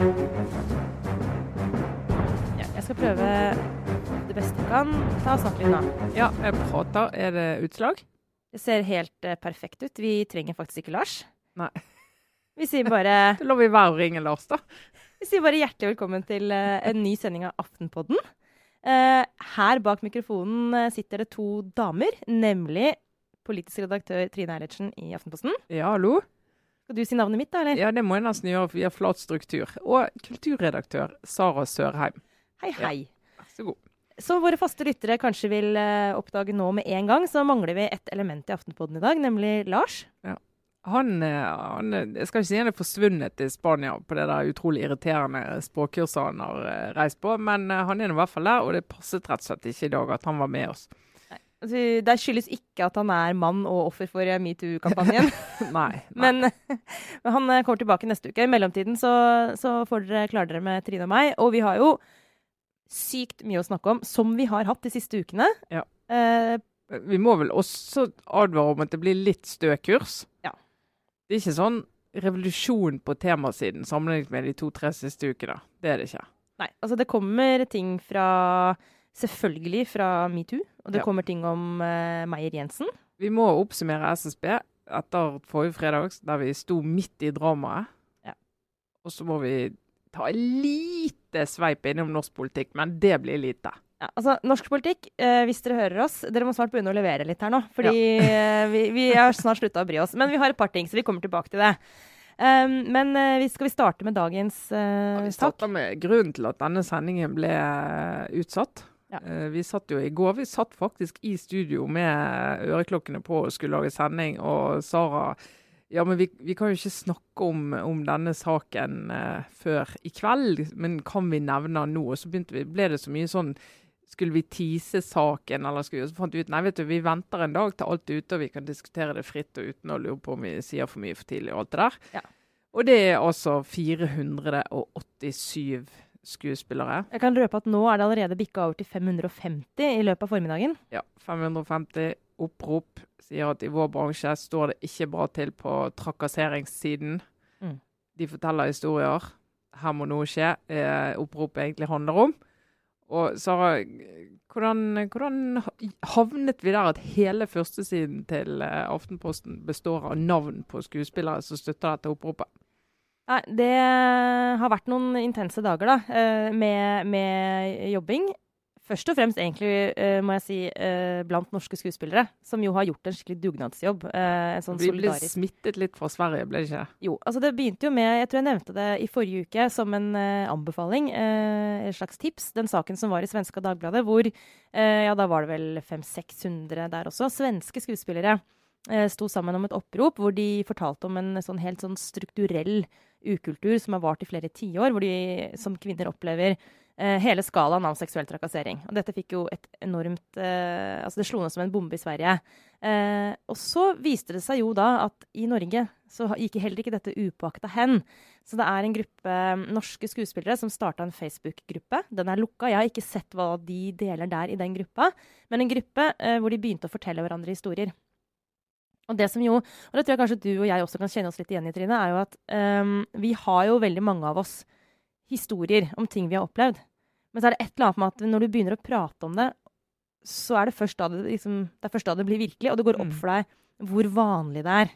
Ja, jeg skal prøve det beste jeg kan. Ta og snakk litt nå. Ja, jeg prater. Er det utslag? Det ser helt eh, perfekt ut. Vi trenger faktisk ikke Lars. Nei. Vi sier bare, Da lar vi være å ringe Lars, da. vi sier bare hjertelig velkommen til eh, en ny sending av Aftenpodden. Eh, her bak mikrofonen eh, sitter det to damer, nemlig politisk redaktør Trine Eilertsen i Aftenposten. Ja, hallo? Skal du si navnet mitt, da, eller? Ja, det må jeg nesten gjøre, for vi har flat struktur. Og kulturredaktør Sara Sørheim. Hei, hei. Vær så god. Som våre faste lyttere kanskje vil eh, oppdage nå med en gang, så mangler vi et element i Aftenpodden i dag, nemlig Lars. Han, eh, han Jeg skal ikke si han er forsvunnet til Spania på det der utrolig irriterende språkkurset han har eh, reist på, men han er i hvert fall der, og det passet rett og slett ikke i dag at han var med oss. Altså, det skyldes ikke at han er mann og offer for metoo-kampanjen. Nei. nei. Men, men han eh, kommer tilbake neste uke. I mellomtiden så, så får dere klare dere med Trine og meg. Og vi har jo sykt mye å snakke om, som vi har hatt de siste ukene. Ja. Eh, Vi må vel også advare om at det blir litt stø kurs. Ja. Det er ikke sånn revolusjon på temasiden sammenlignet med de to-tre siste ukene. Det er det ikke. nei, altså det kommer ting fra Selvfølgelig fra metoo. Og det Ja. kommer ting om uh, Meyer-Jensen. Vi må oppsummere SSB etter forrige fredag, der vi sto midt i dramaet. Ja. Og så må vi ta en lite sveip innom norsk politikk, men det blir lite. Ja, altså, Norsk politikk, eh, hvis dere hører oss Dere må snart begynne å levere litt her nå. Fordi ja. vi, vi har snart slutta å bry oss. Men vi har et par ting, så vi kommer tilbake til det. Um, men uh, skal vi starte med dagens Ja, uh, vi sak? starter med grunnen til at denne sendingen ble eh, utsatt. Ja. Eh, Vi satt jo i går vi satt faktisk i studio med øreklokkene på og skulle lage sending, og Sara ja, men vi, vi kan jo ikke snakke om, om denne saken eh, før i kveld, men kan vi nevne den nå? Og så vi, ble det så mye sånn Skulle vi tease saken, eller skulle vi Så fant vi ut nei, vet du, vi venter en dag til alt er ute, og vi kan diskutere det fritt og uten å lure på om vi sier for mye for tidlig og alt det der. Ja. Og det er altså 487 skuespillere. Jeg kan røpe at nå er det allerede bikka over til 550 i løpet av formiddagen. Ja, 550 opprop sier at i vår bransje står det ikke bra til på trakasseringssiden. Mm. De forteller historier. Her må noe skje. Eh, oppropet egentlig handler om. Og Sara, hvordan, hvordan havnet vi der at hele førstesiden til eh, Aftenposten består av navn på skuespillere som støtter dette oppropet? Nei, det har vært noen intense dager, da, eh, med, med jobbing. Først og fremst egentlig, eh, må jeg si, eh, blant norske skuespillere, som jo har gjort en skikkelig dugnadsjobb. En sånn Vi ble solidarisk smittet litt fra Sverige, ble det ikke? Jo, altså det begynte jo med, jeg tror jeg nevnte det i forrige uke som en anbefaling, et slags tips, den saken som var i Svenska Dagbladet, hvor, ja da var det vel 500-600 der også, svenske skuespillere sto sammen om et opprop hvor de fortalte om en sånn helt sånn strukturell ukultur som har vart i flere tiår, hvor de som kvinner opplever eh, hele skalaen av seksuell trakassering. Og dette fikk jo et enormt eh, Altså, det slo ned som en bombe i Sverige. Eh, og så viste det seg jo da at i Norge så gikk heller ikke dette upåakta hen. Så det er en gruppe eh, norske skuespillere som starta en Facebook-gruppe. Den er lukka. Jeg har ikke sett hva de deler der i den gruppa, men en gruppe eh, hvor de begynte å fortelle hverandre historier. Og det som jo, og det tror jeg kanskje du og jeg også kan kjenne oss litt igjen i, Trine, er jo at um, vi har jo veldig mange av oss historier om ting vi har opplevd. Men så er det et eller annet med at når du begynner å prate om det, så er det først da det, liksom, det, først da det blir virkelig, og det går opp Mm. for deg hvor vanlig det er.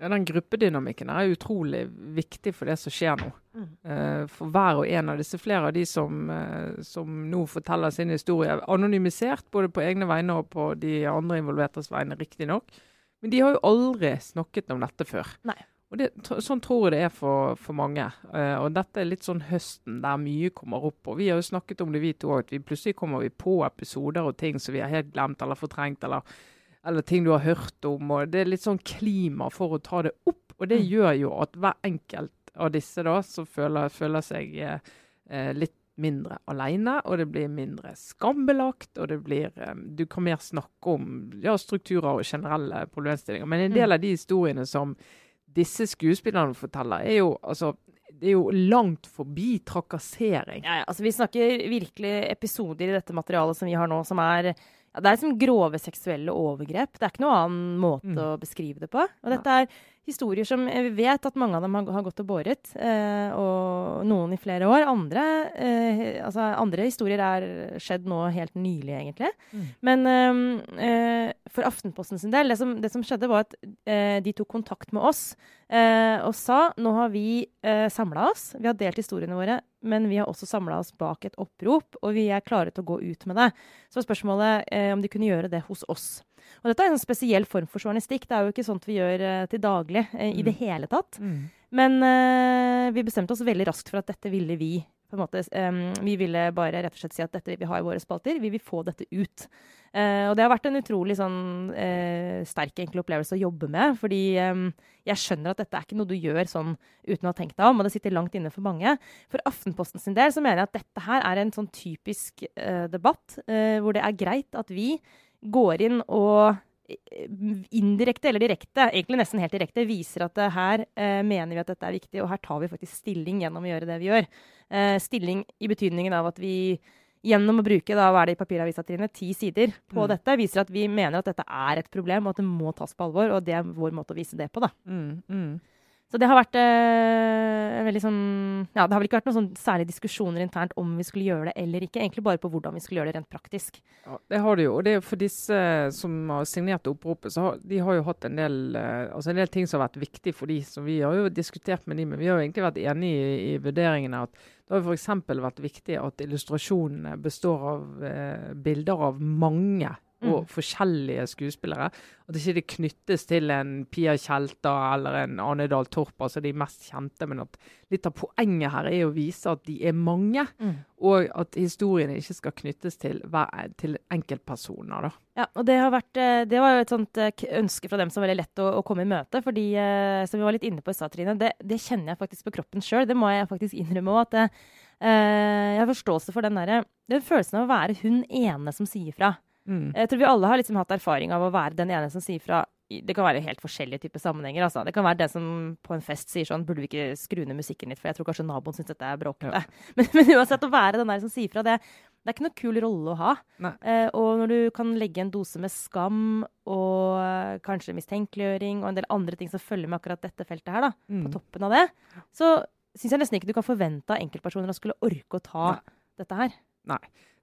Ja, Den gruppedynamikken er utrolig viktig for det som skjer nå. Mm. Uh, for hver og en av disse, flere av de som, uh, som nå forteller sin historie, anonymisert både på egne vegne og på de andre involvertes vegne, riktignok. Men de har jo aldri snakket om dette før. Nei. Og det, Sånn tror jeg det er for, for mange. Uh, og dette er litt sånn høsten der mye kommer opp. Og vi har jo snakket om det, vi to òg, at vi plutselig kommer vi på episoder og ting som vi har helt glemt eller fortrengt, eller, eller ting du har hørt om. og Det er litt sånn klima for å ta det opp. Og det Mm. gjør jo at hver enkelt av disse da, som føler, føler seg eh, eh, litt mindre alene, og det blir mindre skambelagt, og det blir eh, Du kan mer snakke om ja, strukturer og generelle problemstillinger. Men en del Mm. av de historiene som disse skuespillerne forteller, er jo altså det er jo langt forbi trakassering. Ja, ja, altså Vi snakker virkelig episoder i dette materialet som vi har nå, som er ja, Det er liksom grove seksuelle overgrep. Det er ikke noen annen måte Mm. å beskrive det på. Og dette er historier som vi vet at mange av dem har, har gått og båret. Eh, og noen i flere år. Andre, eh, altså andre historier er skjedd nå helt nylig, egentlig. Mm. Men eh, eh, for Aftenposten sin del, det som, det som skjedde, var at eh, de tok kontakt med oss eh, og sa nå har vi eh, samla oss. Vi har delt historiene våre, men vi har også samla oss bak et opprop, og vi er klare til å gå ut med det. Så var spørsmålet eh, om de kunne gjøre det hos oss. Og dette er en spesiell form for journalistikk. Det er jo ikke sånt vi gjør eh, til daglig eh, i Mm. det hele tatt. Mm. Men eh, vi bestemte oss veldig raskt for at dette ville vi. På en måte, um, vi ville bare rett og slett si at dette vi ha i våre spalter. Vi vil få dette ut. Uh, og det har vært en utrolig sånn, uh, sterk enkel opplevelse å jobbe med. Fordi um, jeg skjønner at dette er ikke noe du gjør sånn uten å ha tenkt deg om, og det sitter langt inne for mange. For Aftenposten sin del så mener jeg at dette her er en sånn typisk uh, debatt hvor det er greit at vi går inn og indirekte eller direkte, egentlig nesten helt direkte, viser at eh, her eh, mener vi at dette er viktig, og her tar vi faktisk stilling gjennom å gjøre det vi gjør. Eh, stilling i betydningen av at vi gjennom å bruke da, hva er det i papiravisa Trine, ti sider på Mm. dette, viser at vi mener at dette er et problem, og at det må tas på alvor. Og det er vår måte å vise det på. da. Mm. Mm. Så det har vært eh, veldig sånn Ja, det har vel ikke vært noen sånn særlige diskusjoner internt om vi skulle gjøre det eller ikke. Egentlig bare på hvordan vi skulle gjøre det rent praktisk. Ja, det har de jo. Og det er jo for disse som har signert oppropet, så har, de har jo hatt en del, eh, altså en del ting som har vært viktig for de, som vi har jo diskutert med de, men vi har jo egentlig vært enige i, i vurderingene at det har f.eks. vært viktig at illustrasjonene består av eh, bilder av mange og Mm. forskjellige skuespillere. At ikke det knyttes til en Pia Tjelta eller en Ane Dahl Torp, altså de mest kjente. Men at litt av poenget her er å vise at de er mange, og at historiene ikke skal knyttes til, til enkeltpersoner. da. Ja, og det, har vært, eh, det var jo et sånt eh, ønske fra dem som var veldig lett å, å komme i møte. fordi, eh, som vi var litt inne på i stad, Trine, det, det kjenner jeg faktisk på kroppen sjøl. Det må jeg faktisk innrømme òg. At det, jeg har forståelse for den, der, den følelsen av å være hun ene som sier fra. Mm. Jeg tror vi alle har liksom hatt erfaring av å være den ene som sier fra. Det kan være helt forskjellige typer sammenhenger. Altså. Det kan være den som på en fest sier sånn Burde vi ikke skru ned musikken litt, for jeg tror kanskje naboen syns dette er bråkete. Ja. Men, men uansett, å være den der som sier fra, det, det er ikke noe kul rolle å ha. Eh, og når du kan legge en dose med skam og eh, kanskje mistenkeliggjøring og en del andre ting som følger med akkurat dette feltet her, da, Mm. på toppen av det, så syns jeg nesten ikke du kan forvente av enkeltpersoner å skulle orke å ta Nei. dette her.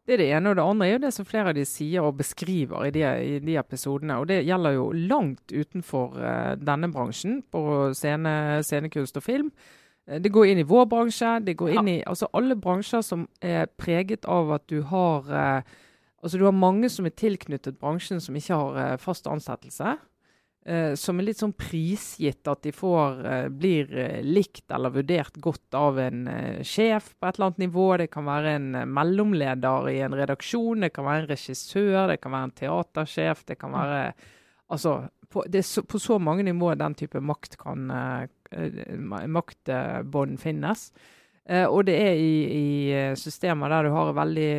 Det er det ene. Og det andre er jo det som flere av de sier og beskriver i de, i de episodene. Og det gjelder jo langt utenfor uh, denne bransjen, på scene, scenekunst og film. Eh, Det går inn i vår bransje. Det går Ja. inn i altså alle bransjer som er preget av at du har uh, Altså du har mange som er tilknyttet bransjen som ikke har uh, fast ansettelse. Eh, som er litt sånn prisgitt at de får, eh, blir eh, likt eller vurdert godt av en sjef på et eller annet nivå. Det kan være en mellomleder i en redaksjon, det kan være en regissør, det kan være en teatersjef. Det kan være Altså, på, det så, på så mange nivåer den type makt kan maktbånd finnes. Og det er i, i systemer der du har veldig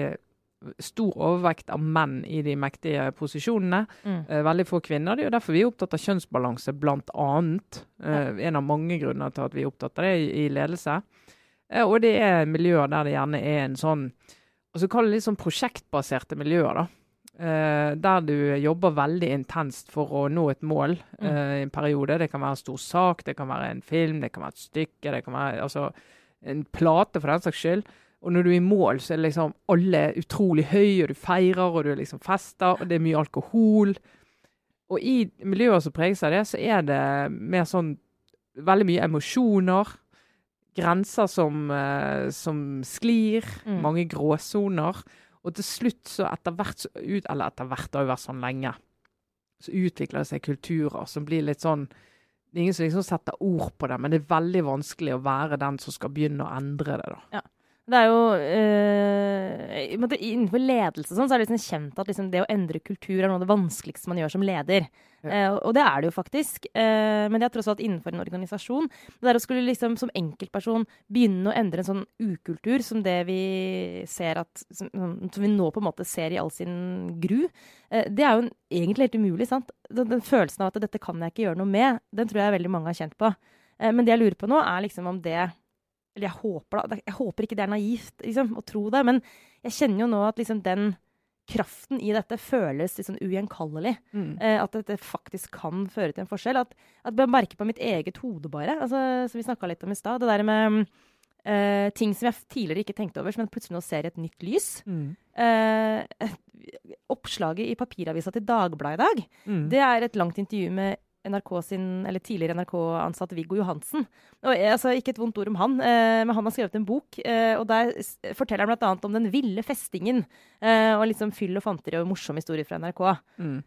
stor overvekt av menn i de mektige posisjonene. Mm. Eh, veldig få kvinner. Det er jo derfor vi er opptatt av kjønnsbalanse, blant annet. Eh, En av mange grunner til at vi er opptatt av det i, ledelse. Eh, og det er miljøer der det gjerne er en sånn altså Kall det litt sånn prosjektbaserte miljøer. da. Der du jobber veldig intenst for å nå et mål mm. i en periode. Det kan være en stor sak, det kan være en film, det kan være et stykke, det kan være altså, en plate for den saks skyld. Og når du er i mål, så er liksom alle utrolig høye, og du feirer, og du liksom fester, og det er mye alkohol. Og i miljøer som preges av det, så er det mer sånn veldig mye emosjoner. Grenser som, eh, som sklir. Mm. Mange gråsoner. Og til slutt, så etter hvert så ut, Eller etter hvert, det har jo vært sånn lenge. Så utvikler det seg kulturer som blir litt sånn Det er ingen som liksom setter ord på det, men det er veldig vanskelig å være den som skal begynne å endre det. da. Det er jo måte Innenfor ledelse sånn, så er det liksom kjent at liksom det å endre kultur er noe av det vanskeligste man gjør som leder. Ja. Uh, og det er det jo faktisk. Uh, men det er tross alt innenfor en organisasjon. Det der å skulle liksom som enkeltperson begynne å endre en sånn ukultur som det vi ser at Som, som vi nå på en måte ser i all sin gru, uh, det er jo en, egentlig helt umulig. sant? Den, den følelsen av at dette kan jeg ikke gjøre noe med, den tror jeg veldig mange har kjent på. Men det jeg lurer på nå, er liksom om det eller jeg håper, da, jeg håper ikke det er naivt liksom, å tro det, men jeg kjenner jo nå at liksom den kraften i dette føles sånn ugjenkallelig. Mm. Eh, at dette faktisk kan føre til en forskjell. At, at jeg merker på mitt eget hode, bare. Altså, som vi snakka litt om i stad. Det der med eh, ting som jeg tidligere ikke tenkte over, som jeg plutselig nå ser i et nytt lys. Mm. Eh, oppslaget i papiravisa til Dagbladet i dag, Mm. det er et langt intervju med NRK sin, eller tidligere NRK-ansatt Viggo Johansen. Og, altså, ikke et vondt ord om han, eh, men han har skrevet en bok. Eh, og Der forteller han bl.a. om den ville festingen. Eh, og liksom fyll og fanteri og morsom historie fra NRK. Mm.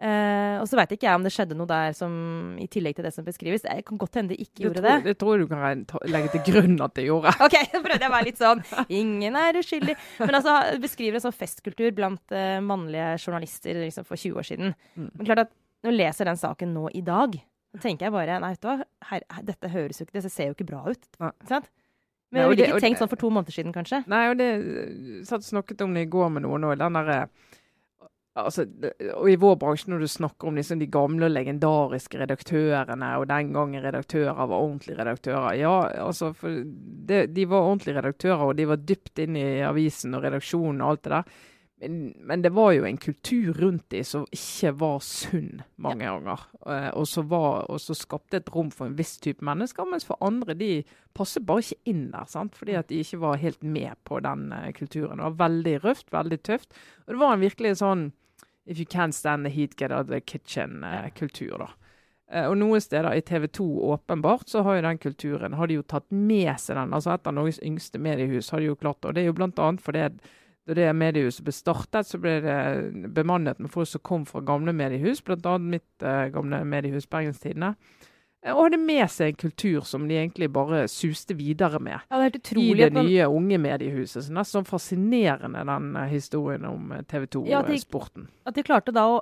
Eh, og så veit ikke jeg om det skjedde noe der som i tillegg til det som beskrives. Jeg kan godt hende det ikke gjorde tror, det. det tror du kan legge til grunn at det gjorde. OK, så prøvde jeg å være litt sånn Ingen er uskyldig. Men altså, beskriver en sånn festkultur blant eh, mannlige journalister liksom, for 20 år siden. Mm. Men klart at når jeg leser den saken nå i dag, så tenker jeg bare Nei, vet du hva, her, dette høres jo ikke Det ser jo ikke bra ut. Nei. Ikke sant? Men jeg ville ikke tenkt sånn for to måneder siden, kanskje. Nei, og det satt snakket om det i går med noen òg. Den derre Altså, og i vår bransje, når du snakker om liksom de gamle og legendariske redaktørene, og den gangen redaktører var ordentlige redaktører Ja, altså, det, de var ordentlige redaktører, og de var dypt inn i avisen og redaksjonen og alt det der. Men, men det var jo en kultur rundt de som ikke var sunn mange ganger. Eh, og, så var, og så skapte et rom for en viss type mennesker, mens for andre de passet bare ikke inn der. sant? Fordi at de ikke var helt med på den eh, kulturen. Det var veldig røft, veldig tøft. Og det var en virkelig sånn If you can't stand the heat, get out of the kitchen-kultur. da. Eh, og noen steder i TV 2 åpenbart så har jo den kulturen har de jo tatt med seg den. altså Et av Norges yngste mediehus har de jo klart det. Og det er jo blant annet fordi da det mediehuset ble startet, så ble det bemannet med folk som kom fra gamle mediehus, bl.a. mitt eh, gamle mediehus Bergenstidene. Eh, Og hadde med seg en kultur som de egentlig bare suste videre med Ja, det i det man nye unge mediehuset. Så nesten sånn fascinerende den eh, historien om TV Ja, det- 2-sporten. at de klarte da å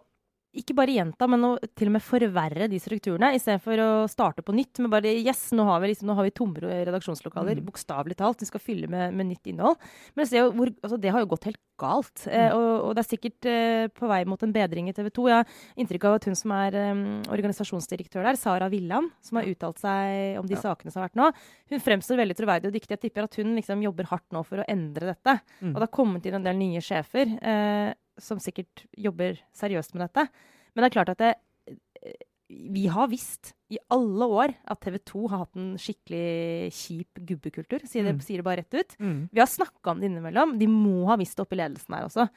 ikke bare gjenta, men å til og med forverre de strukturene, istedenfor å starte på nytt med bare Yes, nå har vi, liksom, nå har vi tomme redaksjonslokaler, Mm. bokstavelig talt. Vi skal fylle med, med nytt innhold. Men se hvor, altså, det har jo gått helt galt. Eh, og, og det er sikkert eh, på vei mot en bedring i TV 2. Jeg har inntrykk av at hun som er eh, organisasjonsdirektør der, Sara Villand, som har uttalt seg om de Ja. sakene som har vært nå, hun fremstår veldig troverdig og dyktig. Jeg tipper at hun liksom jobber hardt nå for å endre dette. Mm. Og det har kommet inn en del nye sjefer eh, som sikkert jobber seriøst med dette. Men det er klart at det, eh, vi har visst i alle år at TV 2 har hatt en skikkelig kjip gubbekultur. Sier det, Mm. sier det bare rett ut. Mm. Vi har snakka om det innimellom. De må ha visst det oppe i ledelsen her også.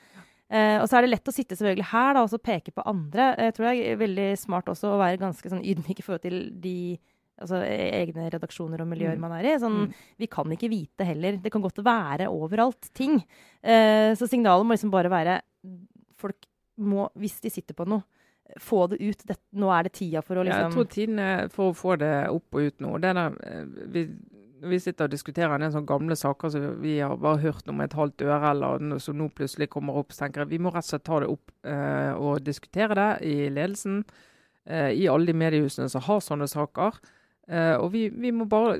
Eh, og så er det lett å sitte selvfølgelig her da, og så peke på andre. Jeg tror det er veldig smart også å være ganske sånn ydmyk i forhold til de altså, e- egne redaksjoner og miljøer Mm. man er i. Sånn, Mm. Vi kan ikke vite heller. Det kan godt være overalt ting. Eh, så signalet må liksom bare være Folk må, hvis de sitter på noe, få det ut. Det, nå er det tida for å Ja, jeg liksom tror tiden er for å få det opp og ut nå. Det der, eh, vi, vi sitter og diskuterer en del sånne gamle saker som vi har bare hørt om et halvt øre, eller noe som nå plutselig kommer opp, så tenker jeg vi må rett og slett ta det opp eh, og diskutere det i ledelsen. eh, I alle de mediehusene som har sånne saker. Eh, og vi, vi må bare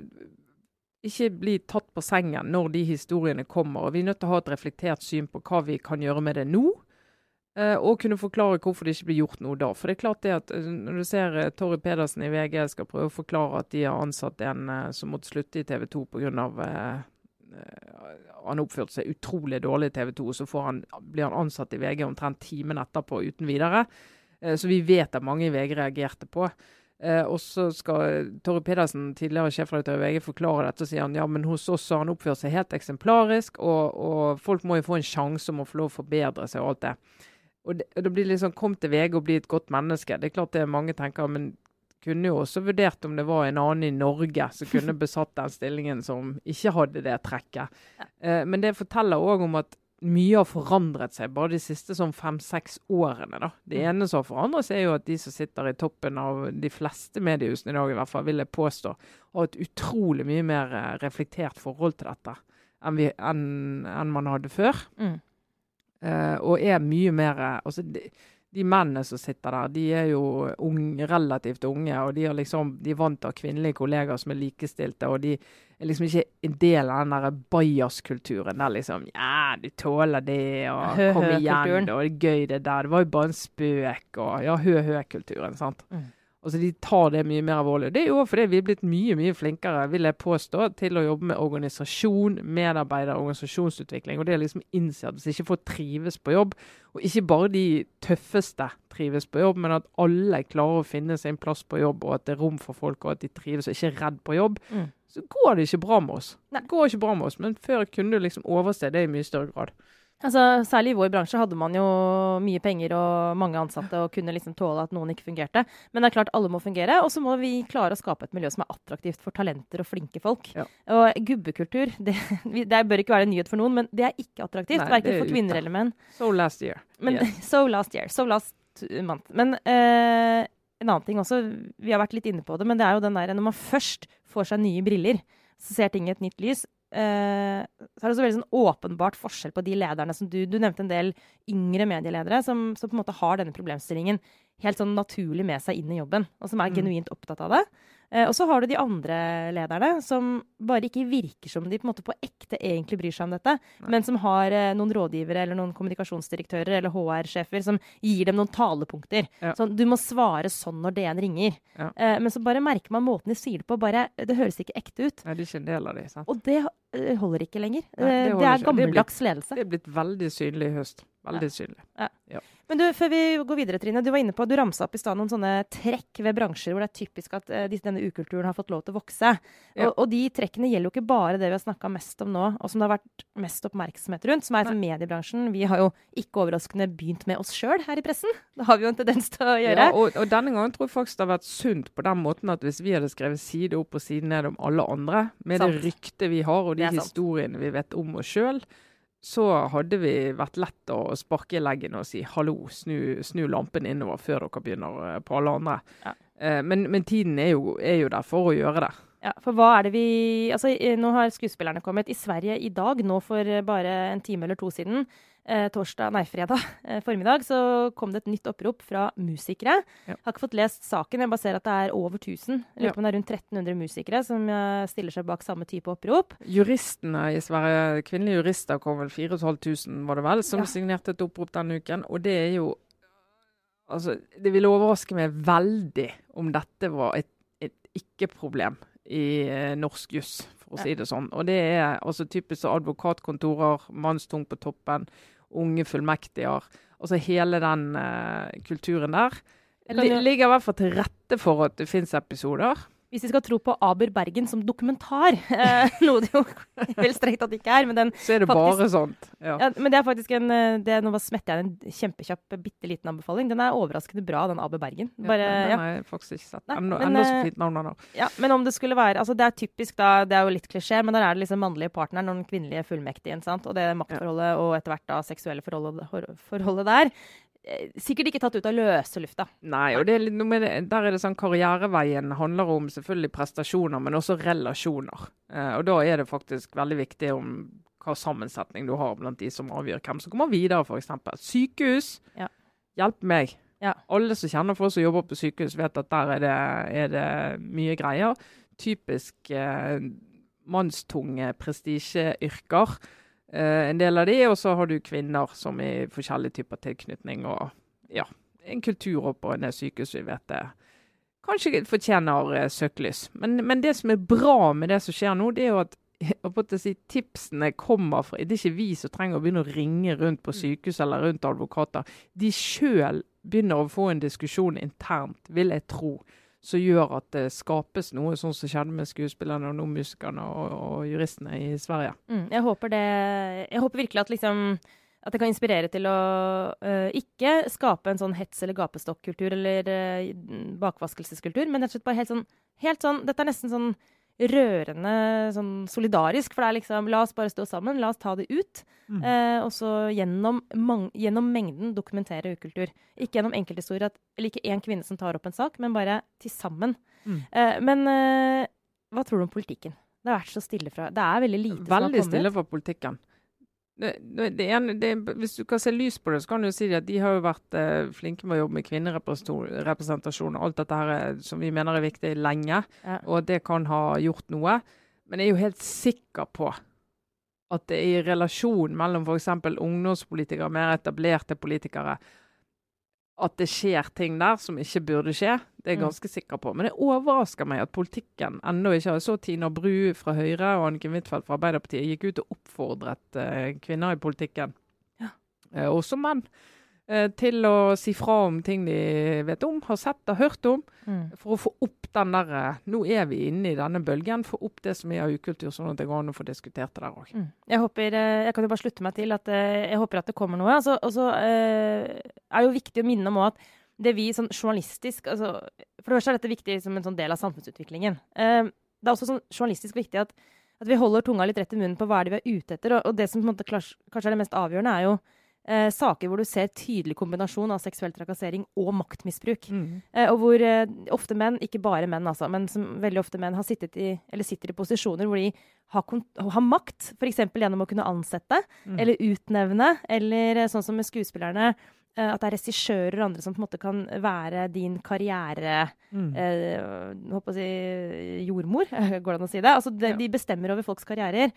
ikke bli tatt på sengen når de historiene kommer. og Vi er nødt til å ha et reflektert syn på hva vi kan gjøre med det nå. Eh, og kunne forklare hvorfor det ikke blir gjort noe da. For det er klart det at eh, når du ser Torry Pedersen i VG skal prøve å forklare at de har ansatt en som måtte slutte i TV 2 pga. Han oppførte seg utrolig dårlig i TV 2, og så han, blir han ansatt i VG omtrent timen etterpå uten videre. Så vi vet at mange i VG reagerte på. Eh, og så skal Torry Pedersen, tidligere sjefredaktør i VG, forklare dette. og sier han ja, men hos oss har han oppført seg helt eksemplarisk, og, og folk må jo få en sjanse om å få lov å forbedre seg og alt det. Og det, og det blir liksom Kom til VG og bli et godt menneske. Det er klart det mange tenker, men kunne jo også vurdert om det var en annen i Norge som kunne besatt den stillingen som ikke hadde det trekket. Eh, men det forteller òg om at mye har forandret seg bare de siste sånn fem-seks årene. da. Det ene som har forandret seg, er jo at de som sitter i toppen av de fleste mediehusene i dag, i hvert fall, vil jeg påstå, har et utrolig mye mer eh, reflektert forhold til dette enn, vi, enn, enn man hadde før. mm. Uh, og er mye mer eh, altså de, de mennene som sitter der, de er jo unge, relativt unge, og de, liksom, de er vant til å ha kvinnelige kollegaer som er likestilte. og de er liksom ikke en del av den der bajas-kulturen der liksom Ja, du tåler det, og kom igjen, og det er gøy det der. Det var jo bare en spøk, og ja, hø-hø-kulturen. sant? Mm. Altså, De tar det mye mer alvorlig. Det er jo fordi vi er blitt mye mye flinkere vil jeg påstå, til å jobbe med organisasjon, medarbeider, organisasjonsutvikling. Og det er liksom innse at hvis ikke folk trives på jobb, og ikke bare de tøffeste trives på jobb, men at alle klarer å finne sin plass på jobb, og at det er rom for folk, og at de trives og ikke er redd på jobb, mm. Så går det ikke bra med oss. Nei. Det går ikke bra med oss, Men før kunne du liksom overse det i mye større grad. Altså, særlig i vår bransje hadde man jo mye penger og mange ansatte og kunne liksom tåle at noen ikke fungerte. Men det er klart alle må fungere, og så må vi klare å skape et miljø som er attraktivt for talenter og flinke folk. Ja. Og gubbekultur, det, det, bør ikke være en nyhet for noen, men det er ikke attraktivt. Verken for kvinner eller menn. So last year. Men, yes. So last year. So last month. Men uh, en annen ting også, vi har vært litt inne på det, men det er jo den der når man først får seg nye briller, så ser ting i et nytt lys Uh, så er det så veldig sånn åpenbart forskjell på de lederne som du Du nevnte en del yngre medieledere som, som, på en måte har denne problemstillingen helt sånn naturlig med seg inn i jobben, og som er mm. genuint opptatt av det. Eh, og så har du de andre lederne som bare ikke virker som de på, på ekte egentlig bryr seg om dette, Nei. men som har eh, noen rådgivere eller noen kommunikasjonsdirektører eller HR-sjefer som gir dem noen talepunkter. Ja. Sånn, du må svare sånn når DN ringer. Ja. Eh, men så bare merker man måten de sier det på. bare, Det høres ikke ekte ut. Nei, det er ikke en del av det, sant? Og det eh, holder ikke lenger. Nei, det, det, er gammeldags ledelse. Det er blitt veldig synlig i høst. Veldig ja. synlig. Ja. Men du, før vi går videre, Trine. Du var inne på, du ramsa opp i stad noen sånne trekk ved bransjer hvor det er typisk at uh, denne ukulturen har fått lov til å vokse. Ja. Og, og, de trekkene gjelder jo ikke bare det vi har snakka mest om nå, og som det har vært mest oppmerksomhet rundt, som er liksom mediebransjen. Vi har jo ikke overraskende begynt med oss sjøl her i pressen. Det har vi jo en tendens til å gjøre. Ja, og, og, denne gangen tror jeg faktisk det har vært sunt på den måten at hvis vi hadde skrevet side opp og side ned om alle andre, med sant. det ryktet vi har og de historiene vi vet om oss sjøl, så hadde vi vært lett å sparke i leggen og si 'hallo, snu, snu lampen innover før dere begynner eh, på alle andre'. Ja. Eh, men, men, tiden er jo, er jo, der for å gjøre det. Ja, for hva er det vi Altså, nå har skuespillerne kommet. I Sverige i dag, nå for bare en time eller to siden, eh, torsdag, nei, fredag eh, formiddag, så kom det et nytt opprop fra musikere. Ja. Har ikke fått lest saken, jeg bare ser at det er over 1000. Jeg lurer på om det er rundt 1300 musikere som uh, stiller seg bak samme type opprop. Juristene i Sverige, kvinnelige jurister kom vel 4500, var det vel, som ja. signerte et opprop denne uken. Og det er jo Altså, det ville overraske meg veldig om dette var et, et ikke-problem i eh, norsk juss, for å si det sånn. Og det er altså typisk advokatkontorer, mannstung på toppen, unge fullmektiger. Altså hele den uh, kulturen der. Det ligger i hvert fall til rette for at det finnes episoder hvis vi skal tro på Aber Bergen som dokumentar, eh, noe det jo vel strengt det ikke er men den Så er det faktisk, bare sånt. Ja. ja. Men det er faktisk en eh, det, Nå smetter jeg en kjempekjapp, bitte liten anbefaling. Den er overraskende bra, den Aber Bergen. Bare, ja, den, den har jeg faktisk ikke sett. Enda, enda så eh, fint navn nå. Ja, men om det skulle være altså Det er typisk, da, det er jo litt klisjé, men der er det liksom mannlige partneren og den kvinnelige fullmektigen. sant? Og det maktforholdet og etter hvert da seksuelle forholdet, forholdet der Eh, sikkert ikke tatt ut av løse lufta. Nei, og er det, der er det sånn karriereveien handler om selvfølgelig prestasjoner, men også relasjoner. Eh, og da er det faktisk veldig viktig om hva sammensetning du har blant de som avgjør hvem som kommer videre, f.eks. Sykehus. Ja. Hjelp meg. Ja. Alle som kjenner folk som jobber på sykehus, vet at der er det, er det mye greier. Typisk eh, mannstunge prestisjeyrker. Uh, en del av de, og så har du kvinner som i forskjellige typer tilknytning. Og ja, en kultur oppå en sykehus vi vet det kanskje fortjener uh, søkelys. Men, men, det som er bra med det som skjer nå, det er jo at si, tipsene kommer fra Det er ikke vi som trenger å begynne å ringe rundt på mm. sykehus eller rundt advokater. De sjøl begynner å få en diskusjon internt, vil jeg tro som gjør at det skapes noe, sånn som skjedde med skuespillerne og nå musikerne og, og, juristene i Sverige. Mm, jeg håper det Jeg håper virkelig at liksom at det kan inspirere til å uh, ikke skape en sånn hets- eller gapestokkultur eller uh, bakvaskelseskultur, men rett og slett bare helt sånn, helt sånn Dette er nesten sånn rørende sånn solidarisk. For det er liksom La oss bare stå sammen, la oss ta det ut. Mm. Eh, og så gjennom, gjennom, mengden dokumentere ukultur. Ikke gjennom enkelthistorier, eller ikke én kvinne som tar opp en sak, men bare til sammen. Mm. Eh, men eh, hva tror du om politikken? Det har vært så stille fra Det er veldig lite veldig som har kommet. Veldig stille fra politikken. Det, det ene, det, hvis du kan se lys på det, så kan du si at de har jo vært eh, flinke med å jobbe med kvinnerepresentasjon og alt dette her eh, som vi mener er viktig lenge, ja. og det kan ha gjort noe. Men jeg er jo helt sikker på at det er i relasjon mellom f.eks. ungdomspolitikere og mer etablerte politikere at det skjer ting der som ikke burde skje. Det er jeg Mm. ganske sikker på. Men det overrasker meg at politikken ennå ikke har Så Tina Bru fra Høyre og Anniken Huitfeldt fra Arbeiderpartiet gikk ut og oppfordret eh, kvinner i politikken, Ja. eh, også menn, til å si fra om ting de vet om, har sett og hørt om, Mm. for å få opp den der eh, Nå er vi inne i denne bølgen. Få opp det som er av ukultur, sånn at det går an å få diskutert det der òg. Mm. Jeg håper, eh, jeg kan jo bare slutte meg til at eh, jeg håper at det kommer noe. Altså, og så eh, er det jo viktig å minne om at det vi sånn journalistisk altså, For det første er dette viktig som en sånn del av samfunnsutviklingen. Eh, det er også sånn journalistisk viktig at, at vi holder tunga litt rett i munnen på hva er det vi er ute etter. Og, og det som måte kanskje er det mest avgjørende, er jo eh, saker hvor du ser tydelig kombinasjon av seksuell trakassering og maktmisbruk. Mm. Eh, og hvor eh, ofte menn, ikke bare menn, altså, men som veldig ofte menn har sittet i, eller sitter i posisjoner hvor de har, har makt, f.eks. gjennom å kunne ansette Mm. eller utnevne, eller eh, sånn som med skuespillerne, eh, at det er regissører og andre som på en måte kan være din karriere Mm. eh, håper å si jordmor, går det an å si det? Altså, de, Ja. de bestemmer over folks karrierer.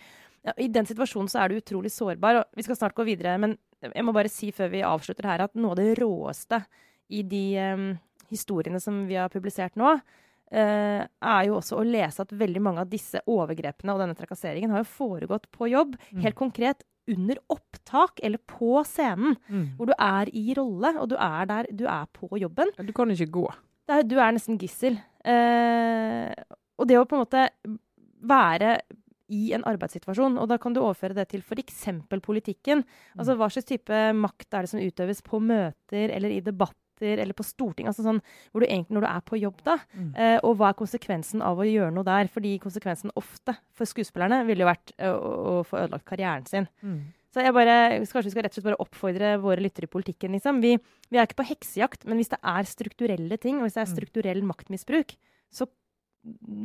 Ja, I den situasjonen så er du utrolig sårbar. og Vi skal snart gå videre, men jeg må bare si før vi avslutter her at noe av det råeste i de um, historiene som vi har publisert nå, uh, er jo også å lese at veldig mange av disse overgrepene og denne trakasseringen har jo foregått på jobb, Mm. helt konkret under opptak eller på scenen, Mm. hvor du er i rolle, og du er der, du er på jobben. Du kan ikke gå. Er, du er nesten gissel. Uh, og det å på en måte være i en arbeidssituasjon, og da kan du overføre det til f.eks. politikken. Altså hva slags type makt er det som utøves på møter eller i debatter eller på Stortinget? Altså sånn hvor du egentlig når du er på jobb, da. Mm. Eh, og hva er konsekvensen av å gjøre noe der? Fordi konsekvensen ofte for skuespillerne ville jo vært eh, å, å få ødelagt karrieren sin. Mm. Så jeg bare, kanskje vi skal rett og slett bare oppfordre våre lyttere i politikken. Liksom. Vi, vi er ikke på heksejakt, men hvis det er strukturelle ting, og hvis det er Mm. strukturell maktmisbruk, så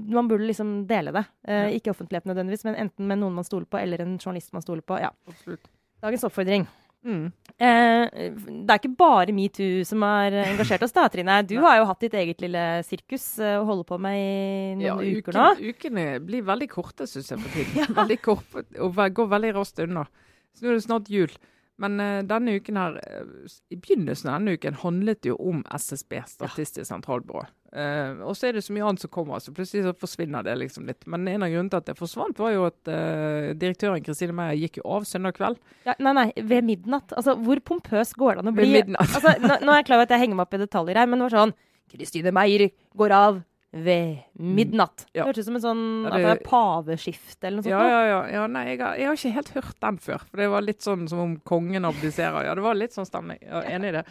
man burde liksom dele det. Eh, Ja. Ikke offentlighet nødvendigvis, men enten med noen man stoler på, eller en journalist man stoler på. Ja. Absolutt. Dagens oppfordring. Mm. Eh, det er ikke bare metoo som har engasjert oss, da, Trine. Du har jo hatt ditt eget lille sirkus eh, å holde på med i noen Ja, uker uken- nå. Ukene blir veldig korte, syns jeg, på tiden. Veldig korte, og går veldig raskt unna. Så nå er det snart jul. Men uh, denne uken her, uh, i begynnelsen av denne uken handlet det jo om SSB, Statistisk sentralbyrå. Uh, og så er det så mye annet som kommer, så plutselig så forsvinner det liksom litt. Men en av grunnene til at det forsvant, var jo at direktøren Kristine Meyer gikk jo av søndag kveld. Ja, nei, nei, ved midnatt. Altså, hvor pompøs går det an å bli? Ved midnatt. altså, nå, nå er jeg klar over at jeg henger meg opp i detaljer her, men det var sånn Kristine Meyer går av ved midnatt. Ja. Det hørtes ut som en sånn Ja, at det det- er paveskifte eller noe sånt. Ja, ja, ja. ja nei, jeg har, jeg har ikke helt hørt den før. For det var litt sånn som om kongen abdiserer. Ja, det var litt sånn stemning. Jeg er enig i det.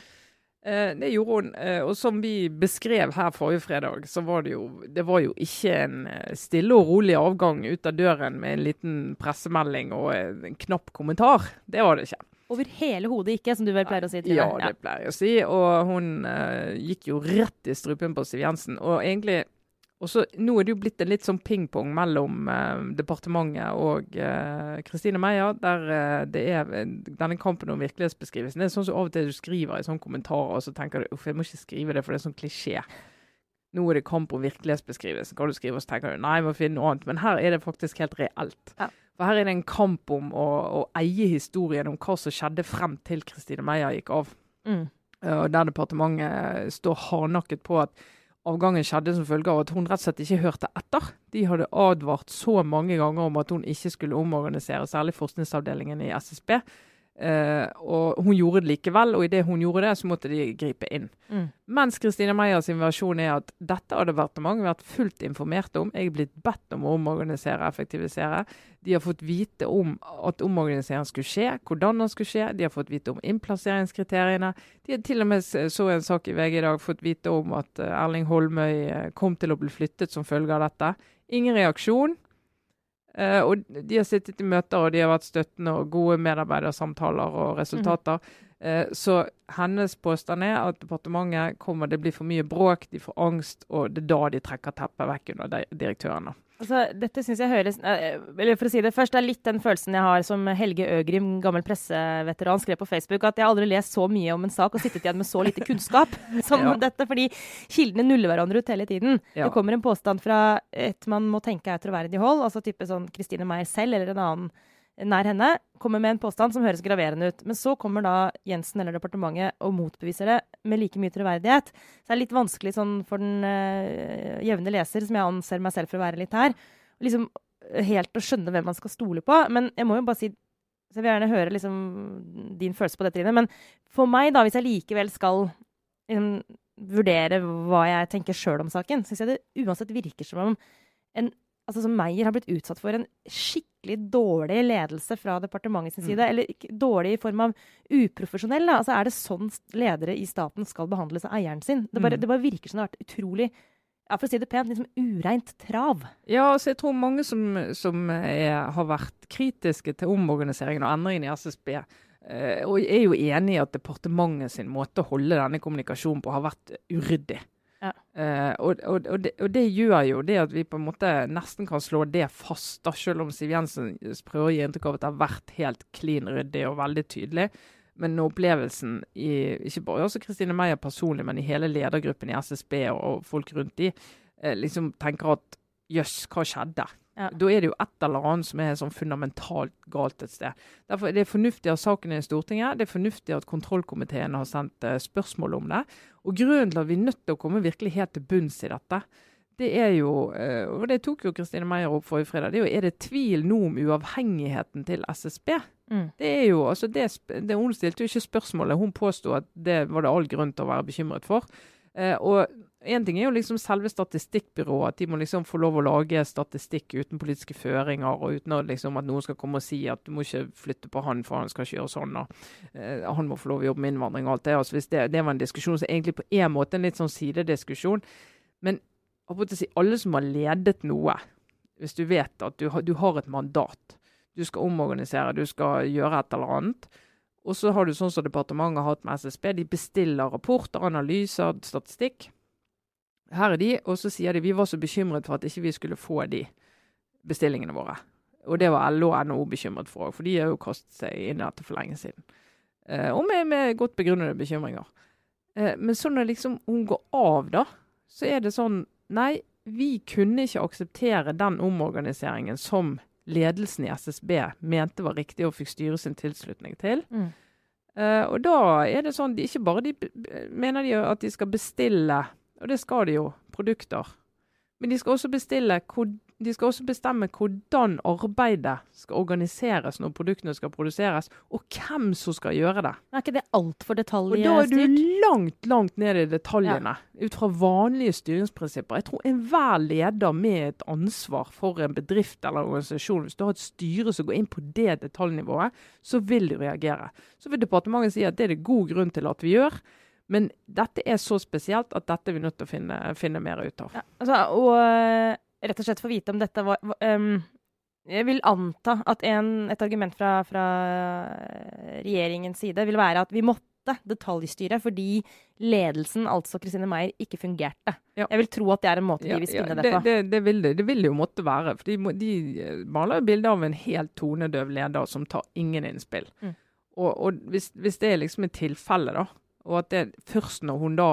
Eh, det gjorde hun. Eh, og som vi beskrev her forrige fredag, så var det jo Det var jo ikke en eh, stille og rolig avgang ut av døren med en liten pressemelding og en, en knapp kommentar. Det var det ikke. Over hele hodet ikke, som du vel pleier å si. Trine. Ja, det pleier jeg å si. Og hun uh, gikk jo rett i strupen på Siv Jensen. Og egentlig også, Nå er det jo blitt en litt sånn pingpong mellom uh, departementet og Kristine Kristine Meyer, der eh, det er eh, denne kampen om virkelighetsbeskrivelsen. Det er sånn som av og til du skriver i sånne kommentarer, og så tenker du uff, jeg må ikke skrive det, for det er sånn klisjé. Nå er det kamp om virkelighetsbeskrivelsen. Kan du skrive, og så tenker du nei, jeg må finne noe annet. Men her er det faktisk helt reelt. Ja. For her er det en kamp om å, å eie historien om hva som skjedde frem til Kristine Meyer gikk av. Mm. Eh, og der departementet står hardnakket på at avgangen skjedde som følge av at hun rett og slett ikke hørte etter. De hadde advart så mange ganger om at hun ikke skulle omorganisere, særlig forskningsavdelingen i SSB. Eh, og hun gjorde det likevel, og idet hun gjorde det, så måtte de gripe inn. Mm. Mens Kristine Meyers versjon er at dette hadde departementet vært fullt informert om. Jeg er blitt bedt om å omorganisere og effektivisere. De har fått vite om at omorganiseringen skulle skje, hvordan den skulle skje. De har fått vite om innplasseringskriteriene. De har til og med så en sak i VG i dag fått vite om at eh, Erling Holmøy eh, kom til å bli flyttet som følge av dette. Ingen reaksjon. Eh, og de har sittet i møter og de har vært støttende og gode medarbeidersamtaler og resultater. Uh, så hennes påstand er at departementet kommer, det blir for mye bråk, de får angst, og det er da de trekker teppet vekk under direktørene. Altså, dette syns jeg høres eh, Eller for å si det først, det er litt den følelsen jeg har som Helge Øgrim, gammel presseveteran, skrev på Facebook, at jeg aldri lest så mye om en sak og sittet igjen med så lite kunnskap som Ja. dette. Fordi kildene nuller hverandre ut hele tiden. Ja. Det kommer en påstand fra et man må tenke er troverdig hold, altså type sånn Kristine Meyer selv eller en annen nær henne, kommer med en påstand som høres graverende ut. Men så kommer da Jensen eller departementet og motbeviser det med like mye troverdighet. Så det er litt vanskelig sånn for den uh, jevne leser, som jeg anser meg selv for å være litt her, liksom helt å skjønne hvem man skal stole på. Men jeg må jo bare si så jeg vil gjerne høre liksom, din følelse på dette, Trine. Men for meg, da, hvis jeg likevel skal liksom, vurdere hva jeg tenker sjøl om saken, syns jeg det uansett virker som om en altså som Meyer har blitt utsatt for en skikkelig dårlig ledelse fra departementets side. Mm. Eller dårlig i form av uprofesjonell. Da. Altså, er det sånn ledere i staten skal behandles av eieren sin? Det bare, mm. det bare virker som det har vært utrolig ja, for å si det pent, liksom ureint trav. Ja, altså jeg tror mange som, som er, har vært kritiske til omorganiseringen og endringen i SSB, eh, og er jo enig i at departementet sin måte å holde denne kommunikasjonen på har vært uryddig. Ja. Eh, og, og, og, det, og, det, gjør jo det at vi på en måte nesten kan slå det fast, da, selv om Siv Jensen prøver å gi inntrykk av at det har vært helt klin ryddig og veldig tydelig. Men opplevelsen i ikke bare også Kristine Meyer personlig, men i hele ledergruppen i SSB og folk rundt de, eh, liksom tenker at jøss, hva skjedde? Ja. Da er det jo et eller annet som er sånn fundamentalt galt et sted. Derfor er Det fornuftig at saken er i Stortinget. Det er fornuftig at kontrollkomiteen har sendt uh, spørsmål om det. Og Grunnen til at vi er nødt til å komme virkelig helt til bunns i dette, det er jo, uh, og det tok jo Kristine Meyer opp forrige fredag, det er jo er det tvil nå om uavhengigheten til SSB. Mm. Det er jo, altså det, det, Hun stilte jo ikke spørsmålet, hun påsto at det var det all grunn til å være bekymret for. Uh, og Én ting er jo liksom selve statistikkbyrået, at de må liksom få lov å lage statistikk uten politiske føringer, og uten at, liksom, at noen skal komme og si at du må ikke flytte på han, for han skal ikke gjøre sånn. og uh, Han må få lov å jobbe med innvandring og alt det. altså det, det var en diskusjon så egentlig på en måte en litt sånn sidediskusjon. Men si, alle som har ledet noe, hvis du vet at du, du har et mandat, du skal omorganisere, du skal gjøre et eller annet. Og så har du sånn som departementet har hatt med SSB, de bestiller rapporter, analyser, statistikk. Her er de, og så sier de vi var så bekymret for at ikke vi skulle få de bestillingene våre. Og det var LO og NHO bekymret for òg, for de har jo kastet seg inn i dette for lenge siden. Eh, og med, med, godt begrunnede bekymringer. Eh, men så når liksom hun går av, da, så er det sånn Nei, vi kunne ikke akseptere den omorganiseringen som ledelsen i SSB mente var riktig og fikk styre sin tilslutning til. Mm. Eh, og da er det sånn de Ikke bare de mener de at de skal bestille og det skal de jo, produkter. Men de skal også bestille de skal også bestemme hvordan arbeidet skal organiseres når produktene skal produseres, og hvem som skal gjøre det. Er ikke det altfor detaljstyrt? Da er du langt, langt ned i detaljene, ja. ut fra vanlige styringsprinsipper. Jeg tror enhver leder med et ansvar for en bedrift eller organisasjon, hvis du har et styre som går inn på det detaljnivået, så vil du reagere. Så vil departementet si at det er det god grunn til at vi gjør. Men dette er så spesielt at dette er vi nødt til å finne, finne mer ut av. Ja, altså, og eh, rett og slett få vite om dette var um, Jeg vil anta at en, et argument fra, fra, regjeringens side vil være at vi måtte detaljstyre fordi ledelsen, altså Kristine Meier, ikke fungerte. Ja. Jeg vil tro at det er en måte de vil spinne ja, det, på. Det, det, vil det. det vil jo måtte være. For de, de eh, maler bilde av en helt tonedøv leder som tar ingen innspill. Mm. Og, og hvis, hvis, det er liksom et tilfelle, da, og at det først når hun da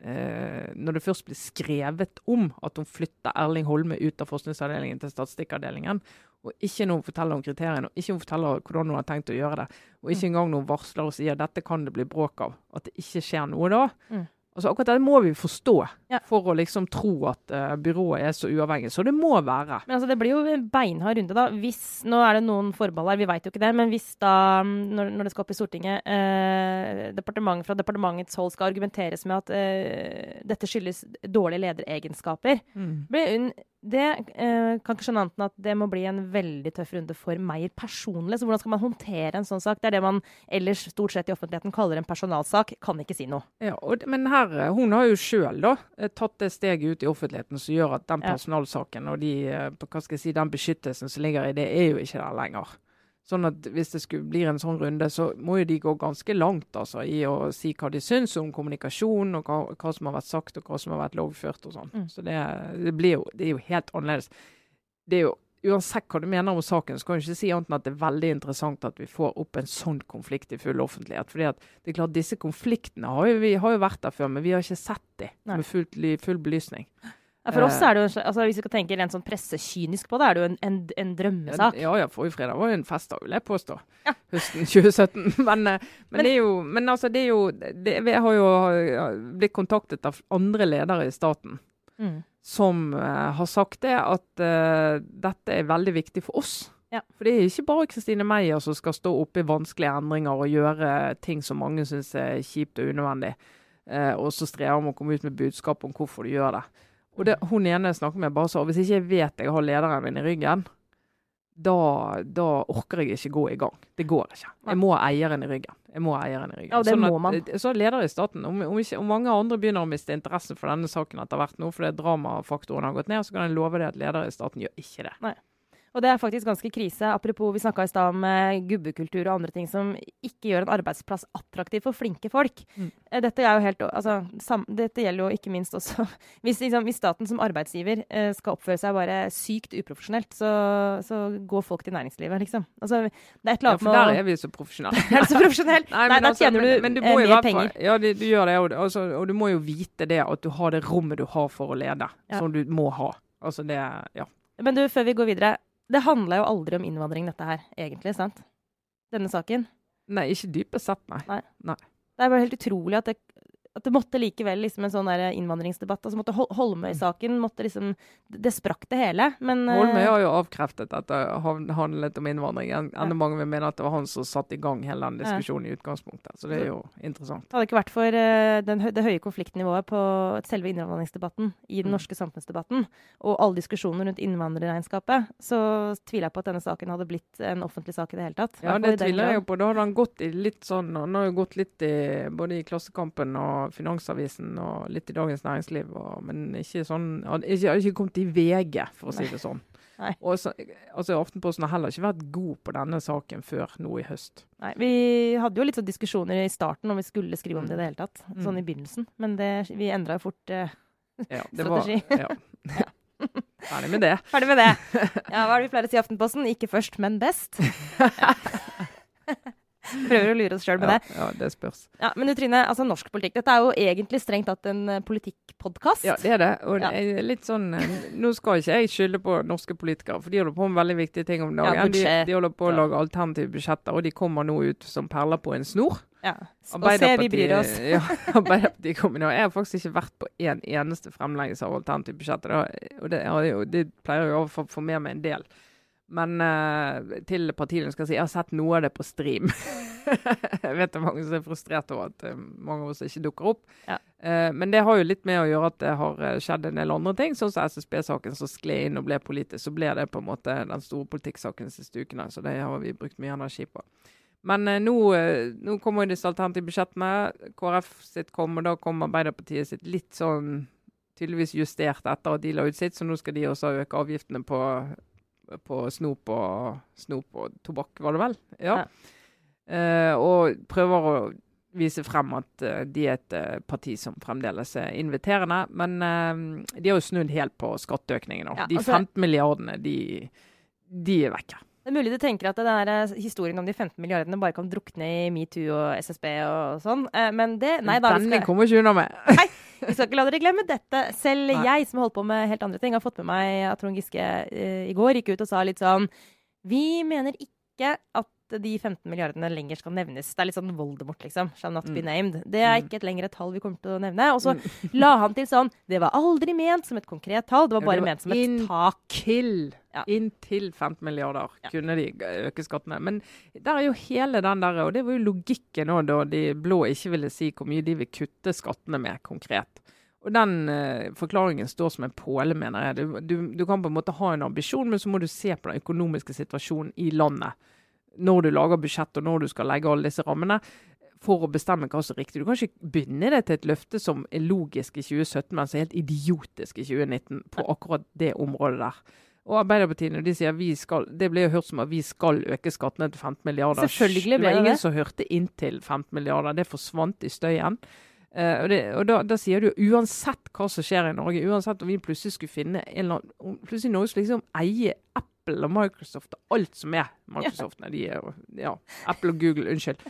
eh, Når det først blir skrevet om at hun flytter Erling Holme ut av forskningsavdelingen til statistikkavdelingen, og ikke når hun forteller om kriteriene, og ikke hun forteller hvordan hun har tenkt å gjøre det, og ikke mm. engang når hun varsler og sier dette kan det bli bråk av, at det ikke skjer noe da, mm. Altså Akkurat det må vi forstå ja. for å liksom tro at uh, byrået er så uavhengig. Så det må være. Men altså Det blir jo en beinhard runde, da. Hvis, Nå er det noen forbehold her, vi veit jo ikke det. Men hvis da, når, når det skal opp i Stortinget, eh, departementet fra departementets hold skal argumenteres med at eh, dette skyldes dårlige lederegenskaper, mm. blir det eh, kan ikke skjønne annet enn at det må bli en veldig tøff runde for Meyer personlig. Så hvordan skal man håndtere en sånn sak? Det er det man ellers stort sett i offentligheten kaller en personalsak. Kan ikke si noe. Ja, og, Men her, eh, hun har jo sjøl eh, tatt det steget ut i offentligheten som gjør at den personalsaken og de, eh, hva skal jeg si, den beskyttelsen som ligger i det, er jo ikke der lenger. Sånn at Hvis det skulle bli en sånn runde, så må jo de gå ganske langt altså, i å si hva de syns om kommunikasjon, og hva, hva, som har vært sagt og hva som har vært lovført. og sånn. Mm. Så det, det, blir jo, det er jo helt annerledes. Det er jo, Uansett hva du mener om saken, så kan du ikke si annet enn at det er veldig interessant at vi får opp en sånn konflikt i full offentlighet. Fordi at det er klart Disse konfliktene har jo, vi har jo vært der før, men vi har ikke sett dem med full, full belysning. Ja, for oss er det jo, en altså Hvis vi skal tenke rent sånn pressekynisk på det, er det jo en, en, en drømmesak. Ja, ja, forrige fredag var jo en festdag, vil jeg påstå. Ja. Høsten 2017. Men, eh, men, Men- det er jo Men altså, det er jo det, Jeg har jo eh, blitt kontaktet av andre ledere i staten Mm. som uh, har sagt det at uh, dette er veldig viktig for oss. Ja. For det er ikke bare Kristine Meyer som skal stå oppe i vanskelige endringer og gjøre ting som mange syns er kjipt og unødvendig, eh, og så strever med å komme ut med budskap om hvorfor du gjør det. Og det, hun ene jeg snakker med, bare sa hvis ikke jeg vet jeg har lederen min i ryggen, da, da orker jeg ikke gå i gang. Det går ikke. Jeg må ha eieren i ryggen. Jeg må ha eieren i ryggen. Ja, det Sånn må man. Så leder i staten, om, om, ikke, om mange andre begynner å miste interessen for denne saken etter hvert nå, fordi dramafaktoren har gått ned, så kan jeg love deg at ledere i staten gjør ikke det. Og det er faktisk ganske krise. Apropos, vi snakka i stad om eh, gubbekultur og andre ting som ikke gjør en arbeidsplass attraktiv for flinke folk. Mm. Eh, dette, er jo helt, altså, sam, dette gjelder jo ikke minst også Hvis, liksom, hvis staten som arbeidsgiver eh, skal oppføre seg bare sykt uprofesjonelt, så, så går folk til næringslivet, liksom. Altså, det er et eller Ja, for der er vi så profesjonelle. Er så profesjonelle? Nei, men da altså, tjener du, men men du i mer penger. Ja, det, du gjør det, og, altså, og du må jo vite det at du har det rommet du har for å lede, Ja. som du må ha. Altså det, ja. Men du, før vi går videre. Det handla jo aldri om innvandring, dette her, egentlig, sant? Denne saken. Nei, ikke dypest sett, nei. Det er bare helt utrolig at det, at det måtte likevel liksom en sånn der innvandringsdebatt. altså måtte Hol Holmøy-saken måtte liksom Det sprakk det hele, men eh, Holmøy har jo avkreftet at det handlet om innvandring. Enda Ja. mange vil mene at det var han som satte i gang hele den Ja. diskusjonen i utgangspunktet. Så det er jo interessant. det hadde ikke vært for eh, den, det høye konfliktnivået på selve innvandringsdebatten i den Mm. norske samfunnsdebatten, og alle diskusjoner rundt innvandrerregnskapet, så tviler jeg på at denne saken hadde blitt en offentlig sak i det hele tatt. Ja, det tviler jeg jo på. Da hadde han gått i litt sånn Han har jo gått litt i både i Klassekampen og Finansavisen og litt i Dagens Næringsliv, og, men ikke sånn Han ikke, har ikke kommet i VG, for å si det sånn. Nei. Og så, altså Aftenposten har heller ikke vært god på denne saken før nå i høst. Nei, vi hadde jo litt sånn diskusjoner i starten om vi skulle skrive om det i det hele tatt. Mm. Sånn i begynnelsen. Men det, vi endra jo fort eh, Ja, det var, Strategi. ja. Ferdig med det. Ferdig med det. Ja, hva er det vi pleier å si i Aftenposten? Ikke først, men best. Prøver å lure oss sjøl med Ja, det. ja, det spørs. Ja, Men du Trine, altså norsk politikk. Dette er jo egentlig strengt tatt en eh, politikkpodkast. Ja, det er det. Og det er litt sånn eh, Nå skal ikke jeg skylde på norske politikere, for de holder på med veldig viktige ting om dagen. Ja, de, budsjett, de holder på å lage alternative budsjetter, og de kommer nå ut som perler på en snor. Ja. Og se, vi bryr oss. Ja, Arbeiderpartiet kommer nå. Jeg har faktisk ikke vært på en eneste fremleggelse av alternativt budsjett. Og det, har det pleier jo å få med meg en del. Men uh, til partiene skal si jeg har sett noe av det på stream. jeg vet det er mange som er frustrert over at uh, mange av oss ikke dukker opp. Ja. Uh, men det har jo litt med å gjøre at det har skjedd en del andre ting. Sånn som SSB-saken som skled inn og ble politisk. Så ble det på en måte den store politikksaken de siste ukene. Så det har vi brukt mye energi på. Men nå, nå kommer jo disse alternative budsjettene. KrF sitt kom, og da kom Arbeiderpartiet sitt litt sånn tydeligvis justert etter at de la ut sitt, så nå skal de også øke avgiftene på, på snop, og, snop og tobakk, var det vel? Ja. Eh, og prøver å vise frem at eh, de er et eh, parti som fremdeles er inviterende. Men de har jo snudd helt på skatteøkningen nå. Ja, de altså- 15 milliardene, de, de er vekke. Det er mulig du tenker at den eh, historien om de 15 milliardene bare kan drukne i metoo og SSB og sånn, eh, men det Nei da, Den skal, kommer ikke unna med. Nei, vi skal ikke la dere glemme dette. Selv Nei. jeg, som har holdt på med helt andre ting, har fått med meg at Trond Giske uh, i går gikk ut og sa litt sånn Vi mener ikke at de 15 milliardene lenger skal nevnes. Det er litt sånn Voldemort, liksom. Shall not be Mm. named. Det er Mm. ikke et lengre tall vi kommer til å nevne. Og så la han til sånn Det var aldri ment som et konkret tall, det var bare det var ment som et tak. Til, Ja. Inntil 15 milliarder Ja. kunne de øke skattene. Men der er jo hele den der, og det var jo logikken òg da de blå ikke ville si hvor mye de vil kutte skattene med konkret. Og den uh, forklaringen står som en påle, mener jeg. Du, du, du kan på en måte ha en ambisjon, men så må du se på den økonomiske situasjonen i landet. Når du lager budsjett og når du skal legge alle disse rammene. For å bestemme hva som er riktig. Du kan ikke binde det til et løfte som er logisk i 2017, men som er helt idiotisk i 2019 på akkurat det området der. Og Arbeiderpartiet når de sier vi skal, det ble jo hørt som at vi skal øke skattene til 15 milliarder. Selvfølgelig ble det. var ingen det. som hørte inntil 15 milliarder. Det forsvant i støyen. Uh, og det, og da, da sier du uansett hva som skjer i Norge, uansett om vi plutselig skulle finne en eller annen Plutselig Norge skulle liksom eie Apple og Microsoft og alt som er Microsoft. Nei, de er ja, Apple og Google, unnskyld.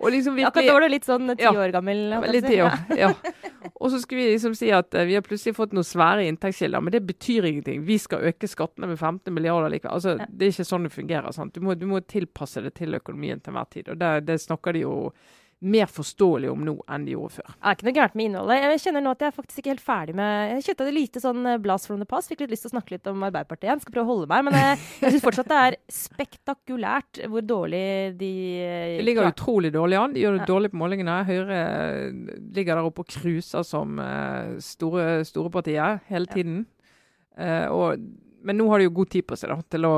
Og liksom Akkurat da var du litt sånn ti Ja. år gammel. Litt på å ja. ja. Og så skulle vi liksom si at uh, vi har plutselig fått noen svære inntektskilder, men det betyr ingenting. Vi skal øke skattene med 15 milliarder likevel. Altså, Ja. Det er ikke sånn det fungerer. sant? Du må, du må tilpasse det til økonomien til enhver tid. Og det, det snakker de jo mer forståelig om nå enn de gjorde før. Det er ikke noe gærent med innholdet. Jeg kjenner nå at jeg er faktisk ikke helt ferdig med Jeg kjøpte et lite sånn eh, blast from the past. Fikk litt lyst til å snakke litt om Arbeiderpartiet igjen. Skal prøve å holde meg. Men jeg, jeg syns fortsatt det er spektakulært hvor dårlig de Det De ligger klart. utrolig dårlig an. De gjør det Ja. dårlig på målingene. Høyre eh, ligger der oppe og cruiser som eh, store, store partier hele tiden. Eh, og, men nå har de jo god tid på seg da, til å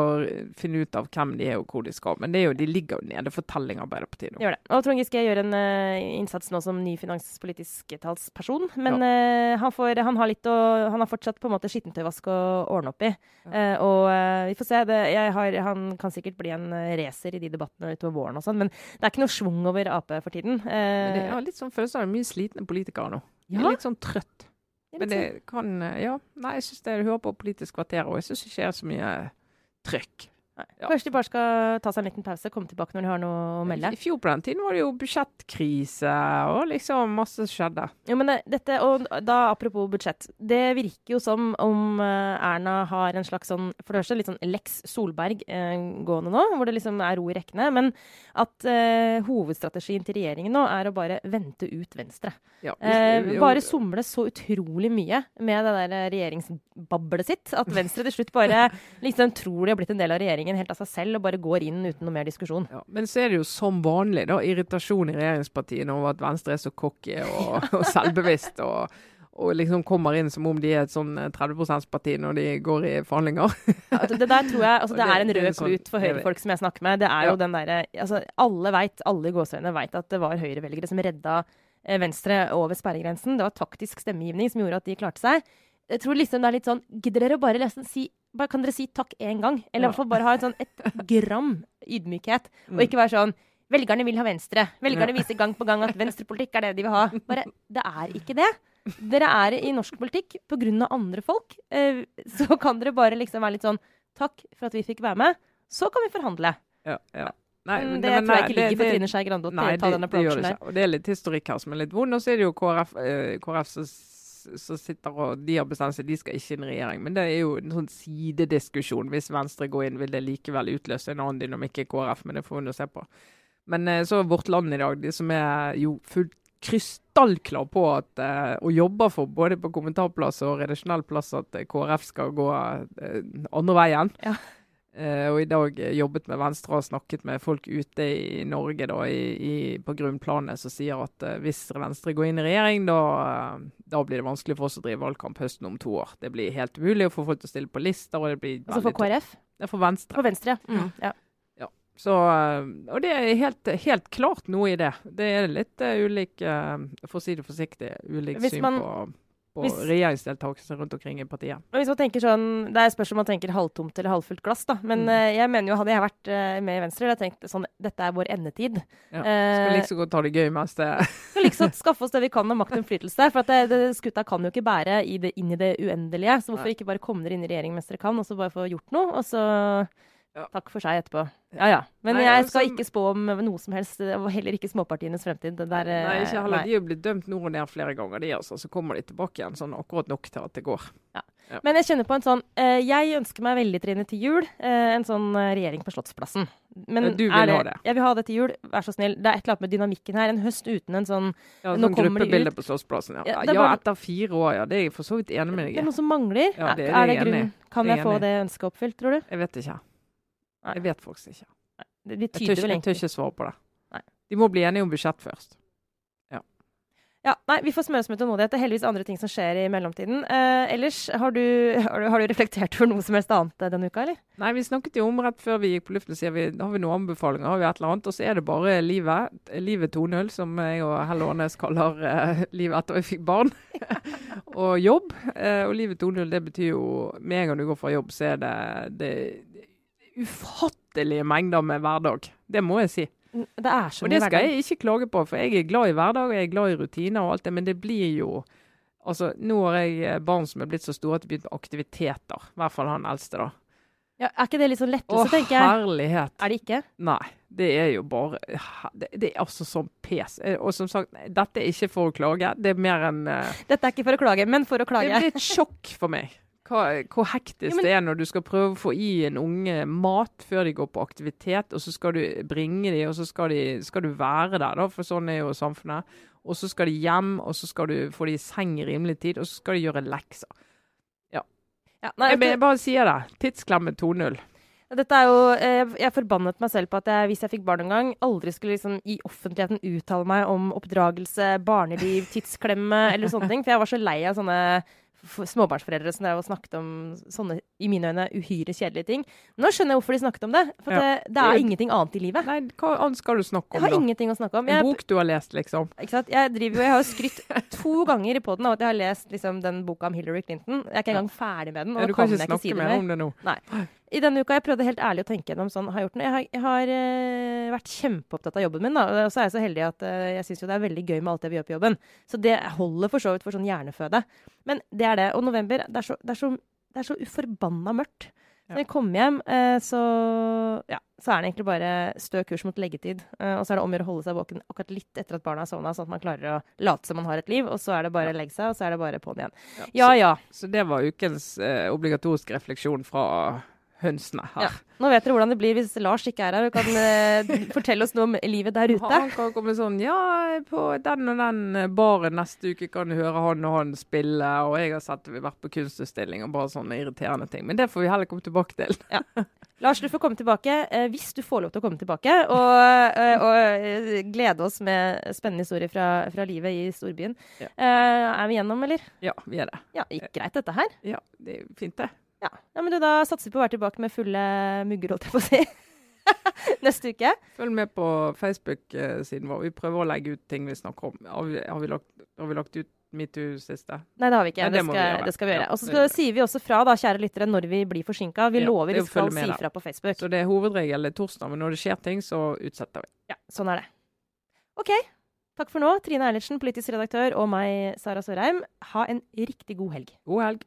finne ut av hvem de er og hvor de skal. Men det er jo, de ligger jo nede for telling, Arbeiderpartiet nå. Gjør det. Og Trond Giske gjør en uh, innsats nå som ny finanspolitisk talsperson. Men eh, han, får, han, har litt å, han har fortsatt på en måte skittentøyvask å ordne opp i. Eh, og eh, vi får se. Det, har, han kan sikkert bli en racer i de debattene utover våren og sånn, men det er ikke noe schwung over Ap for tiden. Men det, jeg har litt sånn følelse av mye slitne politikere nå. Ja. litt sånn trøtt. Men det kan eh, Ja. Nei, jeg syns det du hører på Politisk kvarter, og jeg syns ikke det er så mye trøkk. Ja. Kanskje de bare skal ta seg en liten pause, komme tilbake når de har noe å melde. I fjor på den tiden var det jo budsjettkrise, og liksom masse skjedde. Jo, men det, dette, og da Apropos budsjett. Det virker jo som om eh, Erna har en slags sånn For det første litt sånn Lex Solberg eh, gående nå, hvor det liksom er ro i rekkene. Men at eh, hovedstrategien til regjeringen nå er å bare vente ut Venstre. Ja, Eh, bare somle så utrolig mye med det der regjeringsbablet sitt at Venstre til slutt bare liksom tror de har blitt en del av regjeringen helt av seg selv og bare går inn uten noe mer diskusjon. Ja, men så er det jo som vanlig da, irritasjon i regjeringspartiene over at Venstre er så cocky og, og selvbevisst. Og, og liksom kommer inn som om de er et sånn 30 %-parti når de går i forhandlinger. Ja, det det der tror jeg altså, Det er en rød sånn- klut for Høyre-folk som jeg snakker med. Det er jo Ja. den der, altså, Alle vet, alle i gåseøynene vet at det var høyrevelgere som redda eh, Venstre over sperregrensen. Det var taktisk stemmegivning som gjorde at de klarte seg. Jeg tror liksom det er litt sånn Gidder dere å bare nesten si bare, Kan dere si takk én gang? Eller i hvert fall bare ha et sånn et gram ydmykhet. Og Mm. ikke være sånn Velgerne vil ha Venstre. Velgerne viser gang på gang at venstrepolitikk er det de vil ha. Bare, Det er ikke det. Dere er i norsk politikk pga. andre folk. Eh, så kan dere bare liksom være litt sånn Takk for at vi fikk være med. Så kan vi forhandle. Ja, ja. Nei, Men men- det men tror jeg ikke ligger for det- Trine Skei Grande å ta den det approachen der. det er litt historikk her som er litt vond. Og så er det jo KrF, eh, KrF som, som sitter og De har bestemt seg, de skal ikke inn i regjering. Men det er jo en sånn sidediskusjon. Hvis Venstre går inn, vil det likevel utløse en annen dynamikk i KrF, men det får vi nå se på. Men så så Vårt Land i dag, de som er jo fullt krystallklar på at eh, og jobber for både på kommentarplass og redaksjonell plass at eh, KrF skal gå eh, andre veien. Ja. Eh, og i dag jobbet med Venstre og snakket med folk ute i Norge da, i, i, på grunnplanet som sier at eh, hvis Venstre går inn i regjering, da, eh, da blir det vanskelig for oss å drive valgkamp høsten om to år. Det blir helt umulig å få folk til å stille på lister. og det blir Altså for KrF? Er for Venstre. For Venstre, ja. Mm, ja. Så, og det er helt, helt klart noe i det. Det er litt uh, ulik, uh, for å si det forsiktig, ulik Hvis syn på, på hvis- regjeringsdeltakelse rundt omkring i partiet. Og hvis man tenker sånn, Det er spørs om man tenker halvtomt eller halvfullt glass, da. Men Mm. uh, jeg mener jo, hadde jeg vært uh, med i Venstre, hadde jeg tenkt sånn Dette er vår endetid. Ja. Eh, Skal liksom godt ta det gøy mens det skal liksom skaffe oss det vi kan av makt og innflytelse. For at det, det, skuta kan jo ikke bære i det, inn i det uendelige. Så hvorfor Nei. ikke bare komme dere inn i regjering mens dere kan, og så bare få gjort noe, og så Ja. takk for seg etterpå. Ja ja. Men Nei, jeg skal altså- ikke spå om noe som helst, og heller ikke småpartienes fremtid. Det der, Nei, ikke heller. nei. De er blitt dømt nord og ned flere ganger, de altså. Så kommer de tilbake igjen sånn akkurat nok til at det går. Men jeg kjenner på en sånn eh, Jeg ønsker meg veldig, Trine, til jul eh, en sånn eh, regjering på Slottsplassen. Men du vil er ha det? Jeg vil ha det til jul. Vær så snill. Det er et eller annet med dynamikken her. En høst uten en sånn Ja, sånn gruppebilde på Slottsplassen, ja. Ja, Ja, det bare- etter fire år, ja. Det er jeg for så vidt enig med deg. Det er noe som mangler. Ja, det er er, det enig grunn Kan Det jeg få i. det ønsket oppfylt, tror du? Jeg vet ikke. Nei. Jeg vet faktisk ikke. De Jeg tør tyder vel jeg tør ikke svare på det. Nei. De må bli enige om budsjett først. Ja, nei, Vi får smøre oss med tålmodighet. Det er heldigvis andre ting som skjer i mellomtiden. Eh, ellers, har du, har, du, har du reflektert over noe som helst annet denne uka, eller? Nei, vi snakket jo om rett før vi gikk på luften, sier vi, har vi noen anbefalinger, har vi et eller annet. Og så er det bare livet. Livet 2.0, som jeg og Helle Ånes kaller eh, livet etter vi fikk barn. og jobb. Eh, og livet 2.0, det betyr jo Med en gang du går fra jobb, så er det, det ufattelige mengder med hverdag. Det må jeg si. Det er så Og det skal jeg ikke klage på, for jeg er glad i hverdag og jeg er glad i rutiner og alt det, men det blir jo Altså, nå har jeg eh, barn som er blitt så store at de begynner med aktiviteter. I hvert fall han eldste, da. Ja, er ikke det litt sånn lettelse, tenker jeg? Å, herlighet. Er det ikke? Nei. Det er jo bare Det, det er altså sånn pes. Eh, Og som sagt, dette er ikke for å klage. Det er mer enn uh, Dette er ikke for å klage, men for å klage. Det blir et sjokk for meg. Hva, hvor hektisk ja, men- det er når du skal prøve å få i en unge mat før de går på aktivitet, og så skal du bringe dem, og så skal, de, skal du være der, da, for sånn er jo samfunnet. Og så skal de hjem, og så skal du få de i seng i rimelig tid, og så skal de gjøre lekser. Ja, nei, Jeg, jeg bare sier det. Tidsklemme 2.0. Dette er jo, eh, jeg forbannet meg selv på at jeg, hvis jeg fikk barn en gang, aldri skulle liksom i offentligheten uttale meg om oppdragelse, barneliv, tidsklemme eller sånne ting. For jeg var så lei av sånne småbarnsforeldre som drev og snakket om sånne, i mine øyne, uhyre kjedelige ting. Nå skjønner jeg hvorfor de snakket om det. For Ja. det, det er ingenting annet i livet. Nei, hva annet skal du snakke om, Jeg har da? ingenting å snakke om. En bok du har lest, liksom? ikke sant? jeg, driver jo, jeg har jo skrytt to ganger i poden av at jeg har lest liksom, den boka om Hillary Clinton. Jeg er ikke engang ferdig med den. og Ja, du kan kan ikke snakke ikke si mer om det nå. I denne uka jeg prøvde helt ærlig å tenke gjennom sånn, har jeg gjort noe? Jeg har, jeg har eh, vært kjempeopptatt av jobben min. Da. Og så er jeg så heldig at eh, jeg syns jo det er veldig gøy med alt det vi gjør på jobben. Så det holder for så vidt for sånn hjerneføde. Men det er det. Og november, det er så, det er så, det er så uforbanna mørkt. Ja. Når jeg kommer hjem, eh, så, ja, så er det egentlig bare stø kurs mot leggetid. Og så er det om å gjøre å holde seg våken akkurat litt etter at barna har sovna, sånn at man klarer å late som man har et liv. Og så er det bare å legge seg, og så er det bare på'n igjen. Ja Så, ja. så det var ukens eh, obligatoriske refleksjon fra hønsene her. Ja. Nå vet dere hvordan det blir hvis Lars ikke er her og kan eh, fortelle oss noe om livet der ute. Han kan komme sånn Ja, på den og den baren neste uke kan du høre han og han spille, og jeg har sett vi har vært på kunstutstilling og bare sånne irriterende ting. Men det får vi heller komme tilbake til. Lars, du får komme tilbake eh, hvis du får lov til å komme tilbake. Og, eh, og eh, glede oss med spennende historier fra, fra livet i storbyen. Ja. Eh, er vi gjennom, eller? Ja, vi er det. Ja, gikk greit, dette her. Ja, det er fint, det. Ja. ja, men du, Da satser vi på å være tilbake med fulle mugger, holdt jeg på å si. Neste uke. Følg med på Facebook-siden vår. Vi prøver å legge ut ting vi snakker om. Har vi, har vi, lagt, har vi lagt ut metoo siste? Nei, det har vi ikke. Nei, det, det skal, vi gjøre. det skal vi gjøre. Og så sier vi også fra, da, kjære lyttere, når vi blir forsinka. Vi Ja, lover er vi skal si fra på Facebook. Så det er hovedregel det er torsdag, men når det skjer ting, så utsetter vi. Ja, sånn er det. OK. Takk for nå. Trine Eilertsen, politisk redaktør, og meg, Sara Sørheim. Ha en riktig god helg. God helg.